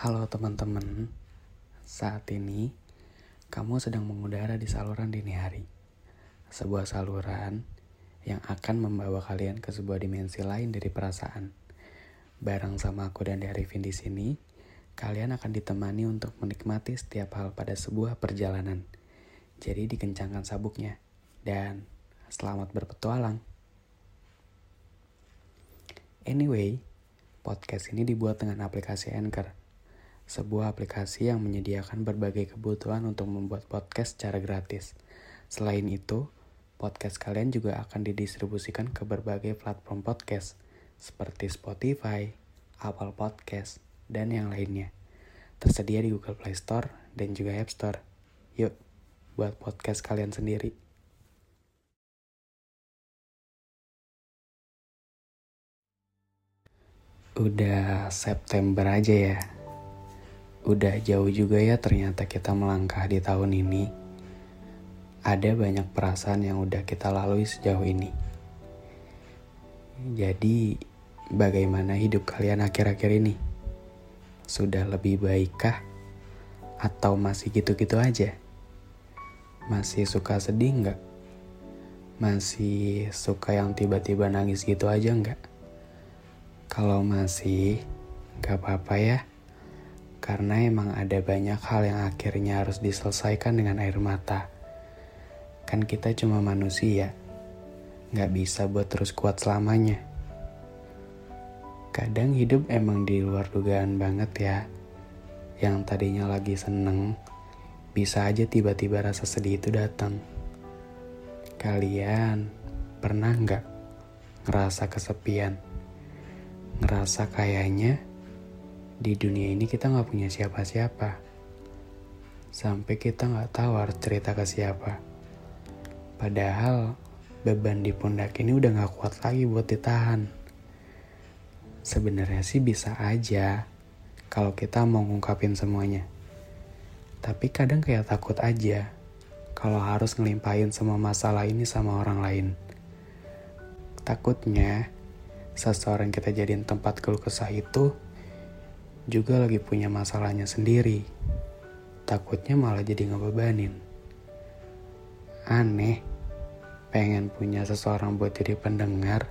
Halo teman-teman, saat ini kamu sedang mengudara di saluran dini hari. Sebuah saluran yang akan membawa kalian ke sebuah dimensi lain dari perasaan. Barang sama aku dan Arifin di sini, kalian akan ditemani untuk menikmati setiap hal pada sebuah perjalanan. Jadi dikencangkan sabuknya dan selamat berpetualang. Anyway, podcast ini dibuat dengan aplikasi Anchor sebuah aplikasi yang menyediakan berbagai kebutuhan untuk membuat podcast secara gratis. Selain itu, podcast kalian juga akan didistribusikan ke berbagai platform podcast seperti Spotify, Apple Podcast, dan yang lainnya. Tersedia di Google Play Store dan juga App Store. Yuk, buat podcast kalian sendiri. Udah September aja ya. Udah jauh juga ya ternyata kita melangkah di tahun ini. Ada banyak perasaan yang udah kita lalui sejauh ini. Jadi, bagaimana hidup kalian akhir-akhir ini? Sudah lebih baikkah? Atau masih gitu-gitu aja? Masih suka sedih nggak? Masih suka yang tiba-tiba nangis gitu aja nggak? Kalau masih, nggak apa-apa ya karena emang ada banyak hal yang akhirnya harus diselesaikan dengan air mata. Kan kita cuma manusia, nggak bisa buat terus kuat selamanya. Kadang hidup emang di luar dugaan banget ya. Yang tadinya lagi seneng, bisa aja tiba-tiba rasa sedih itu datang. Kalian pernah nggak ngerasa kesepian? Ngerasa kayaknya di dunia ini kita nggak punya siapa-siapa. Sampai kita nggak tahu harus cerita ke siapa. Padahal beban di pundak ini udah nggak kuat lagi buat ditahan. Sebenarnya sih bisa aja kalau kita mau ngungkapin semuanya. Tapi kadang kayak takut aja kalau harus ngelimpahin semua masalah ini sama orang lain. Takutnya seseorang kita jadiin tempat keluh kesah itu juga lagi punya masalahnya sendiri. Takutnya malah jadi ngebebanin. Aneh, pengen punya seseorang buat jadi pendengar,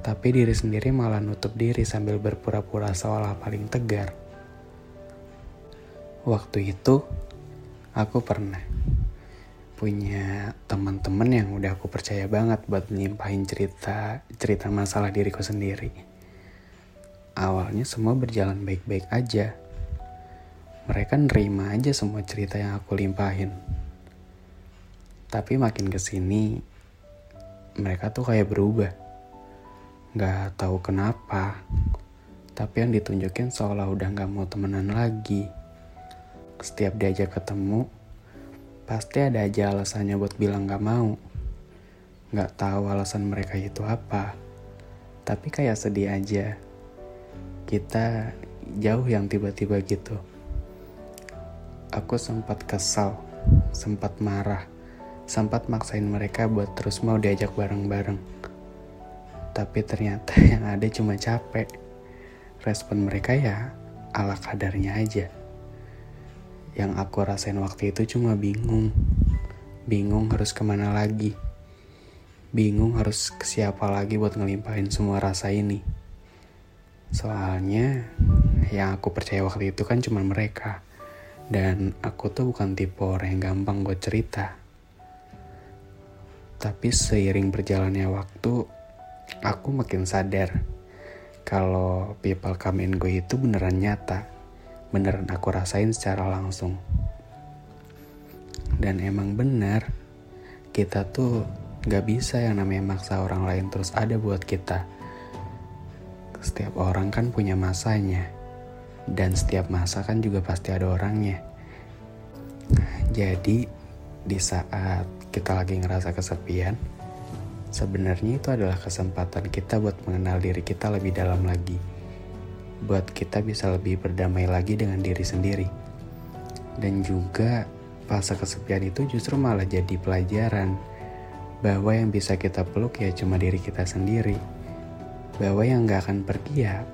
tapi diri sendiri malah nutup diri sambil berpura-pura seolah paling tegar. Waktu itu, aku pernah punya teman-teman yang udah aku percaya banget buat nyimpahin cerita cerita masalah diriku sendiri awalnya semua berjalan baik-baik aja. Mereka nerima aja semua cerita yang aku limpahin. Tapi makin ke sini, mereka tuh kayak berubah. Gak tahu kenapa, tapi yang ditunjukin seolah udah gak mau temenan lagi. Setiap diajak ketemu, pasti ada aja alasannya buat bilang gak mau. Gak tahu alasan mereka itu apa, tapi kayak sedih aja kita jauh yang tiba-tiba gitu. Aku sempat kesal, sempat marah, sempat maksain mereka buat terus mau diajak bareng-bareng. Tapi ternyata yang ada cuma capek. Respon mereka ya ala kadarnya aja. Yang aku rasain waktu itu cuma bingung. Bingung harus ke mana lagi. Bingung harus ke siapa lagi buat ngelimpahin semua rasa ini. Soalnya yang aku percaya waktu itu kan cuma mereka. Dan aku tuh bukan tipe orang yang gampang buat cerita. Tapi seiring berjalannya waktu, aku makin sadar kalau people come and go itu beneran nyata. Beneran aku rasain secara langsung. Dan emang benar, kita tuh Gak bisa yang namanya maksa orang lain terus ada buat kita. Setiap orang kan punya masanya. Dan setiap masa kan juga pasti ada orangnya. Jadi, di saat kita lagi ngerasa kesepian, sebenarnya itu adalah kesempatan kita buat mengenal diri kita lebih dalam lagi. Buat kita bisa lebih berdamai lagi dengan diri sendiri. Dan juga fase kesepian itu justru malah jadi pelajaran bahwa yang bisa kita peluk ya cuma diri kita sendiri. Bahwa yang gak akan pergi ya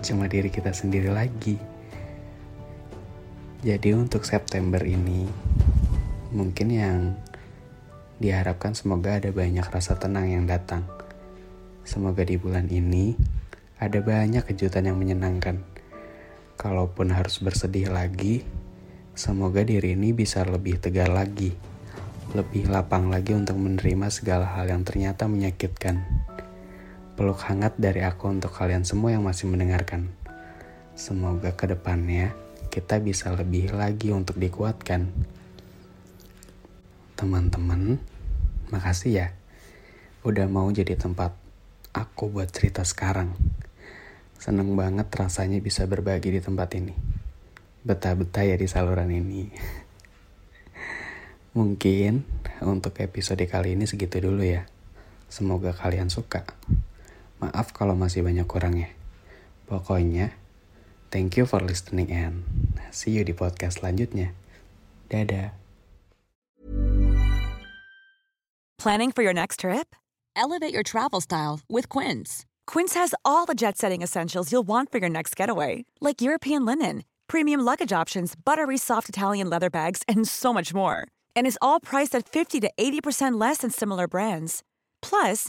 cuma diri kita sendiri lagi. Jadi untuk September ini, mungkin yang diharapkan semoga ada banyak rasa tenang yang datang. Semoga di bulan ini ada banyak kejutan yang menyenangkan. Kalaupun harus bersedih lagi, semoga diri ini bisa lebih tegar lagi, lebih lapang lagi untuk menerima segala hal yang ternyata menyakitkan. Peluk hangat dari aku untuk kalian semua yang masih mendengarkan. Semoga ke depannya kita bisa lebih lagi untuk dikuatkan. Teman-teman, makasih ya udah mau jadi tempat aku buat cerita sekarang. Seneng banget rasanya bisa berbagi di tempat ini. Betah-betah ya di saluran ini. Mungkin untuk episode kali ini segitu dulu ya. Semoga kalian suka. Maaf kalau masih banyak kurangnya. Pokoknya, thank you for listening and see you di podcast selanjutnya. Dadah. Planning for your next trip? Elevate your travel style with Quince. Quince has all the jet setting essentials you'll want for your next getaway, like European linen, premium luggage options, buttery soft Italian leather bags, and so much more. And is all priced at 50 to 80% less than similar brands. Plus,